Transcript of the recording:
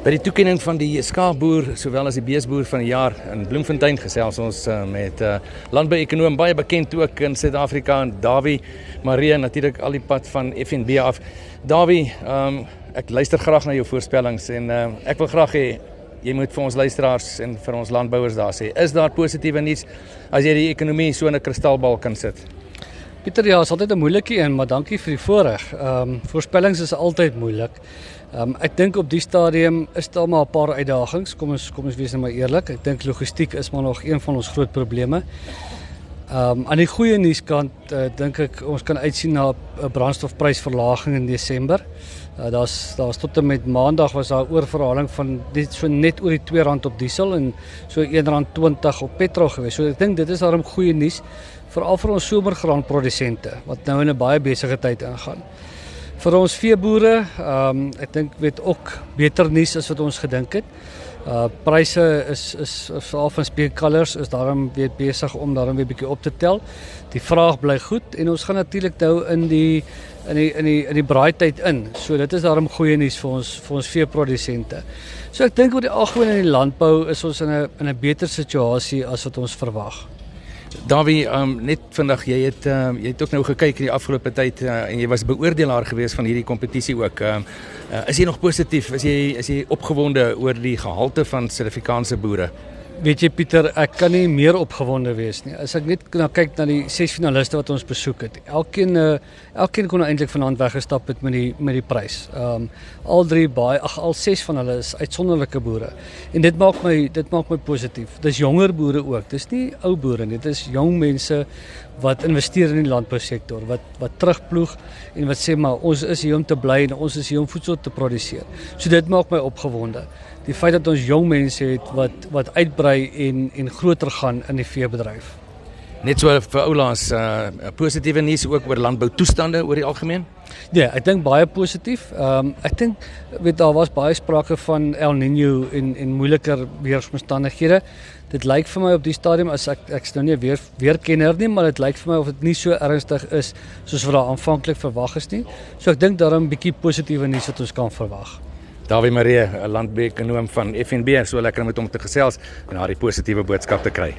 By die toekenning van die skaapboer sowel as die beesboer van die jaar in Bloemfontein gesels ons uh, met 'n uh, landbouekonoom baie bekend ook in Suid-Afrika en Dawie Marie natuurlik al die pad van FNB af. Dawie, um, ek luister graag na jou voorspellings en uh, ek wil graag hê jy moet vir ons luisteraars en vir ons landbouers daar sê, is daar positiewe nuus as jy die ekonomie so in 'n kristalbal kan sit? Pieter, ja, is altyd 'n moeilike een, maar dankie vir die voorreg. Ehm um, voorspellings is altyd moeilik. Ehm um, ek dink op die stadium is daar maar 'n paar uitdagings. Kom ons kom ons wees net maar eerlik. Ek dink logistiek is maar nog een van ons groot probleme. Um, aan die goeie nuuskant uh, dink ek ons kan uitsien na 'n brandstofprysverlaging in Desember. Uh, daar's daar's tot en met Maandag was daar oorverhaling van net so net oor die R2 op diesel en so R1.20 op petrol gewees. So ek dink dit is daarom goeie nuus veral vir ons somergraanprodusente wat nou in 'n baie besige tyd ingaan vir ons veeboere, ehm um, ek dink weet ook beter nuus as wat ons gedink het. Uh pryse is is veral van speekalers is daarom weer besig om daarom weer bietjie op te tel. Die vraag bly goed en ons gaan natuurlik nou in die in die in die in die braaityd in. So dit is daarom goeie nuus vir ons vir ons veeprodusente. So ek dink oor die algemeen in die landbou is ons in 'n in 'n beter situasie as wat ons verwag. Dawie, um, net vandag jy het um, jy het ook nou gekyk in die afgelope tyd uh, en jy was beoordelaar gewees van hierdie kompetisie ook. Um, uh, is jy nog positief? Is jy is jy opgewonde oor die gehalte van Suid-Afrikaanse boere? Weet jy Pieter, ek kan nie meer opgewonde wees nie. As ek net na kyk na die ses finaliste wat ons besoek het. Elkeen uh, elkeen kon eintlik vanaand weggestap het met die met die prys. Ehm um, al drie baie ag al ses van hulle is uitsonderlike boere. En dit maak my dit maak my positief. Dis jonger boere ook. Dis nie ou boere nie. Dit is jong mense wat investeer in die landbousektor, wat wat terugploeg en wat sê maar ons is hier om te bly en ons is hier om voedsel te produseer. So dit maak my opgewonde. Die feit dat ons jong mense het wat wat uitbrei en en groter gaan in die veebedryf. Net so vir oulaas uh positiewe nuus ook oor landboutoestande oor die algemeen. Ja, ek dink baie positief. Ehm um, ek dink weet daar was baie sprake van El Niño en en moeiliker weeromstandighede. Dit lyk vir my op die stadium as ek ek's nou nie weer weer kenner nie, maar dit lyk vir my of dit nie so ernstig is soos wat daar aanvanklik verwag is nie. So ek dink daarom 'n bietjie positiewe nuus wat ons kan verwag. Dawie Marie, 'n landbeekonoom van FNB, so lekker om met hom te gesels en haar die positiewe boodskap te kry.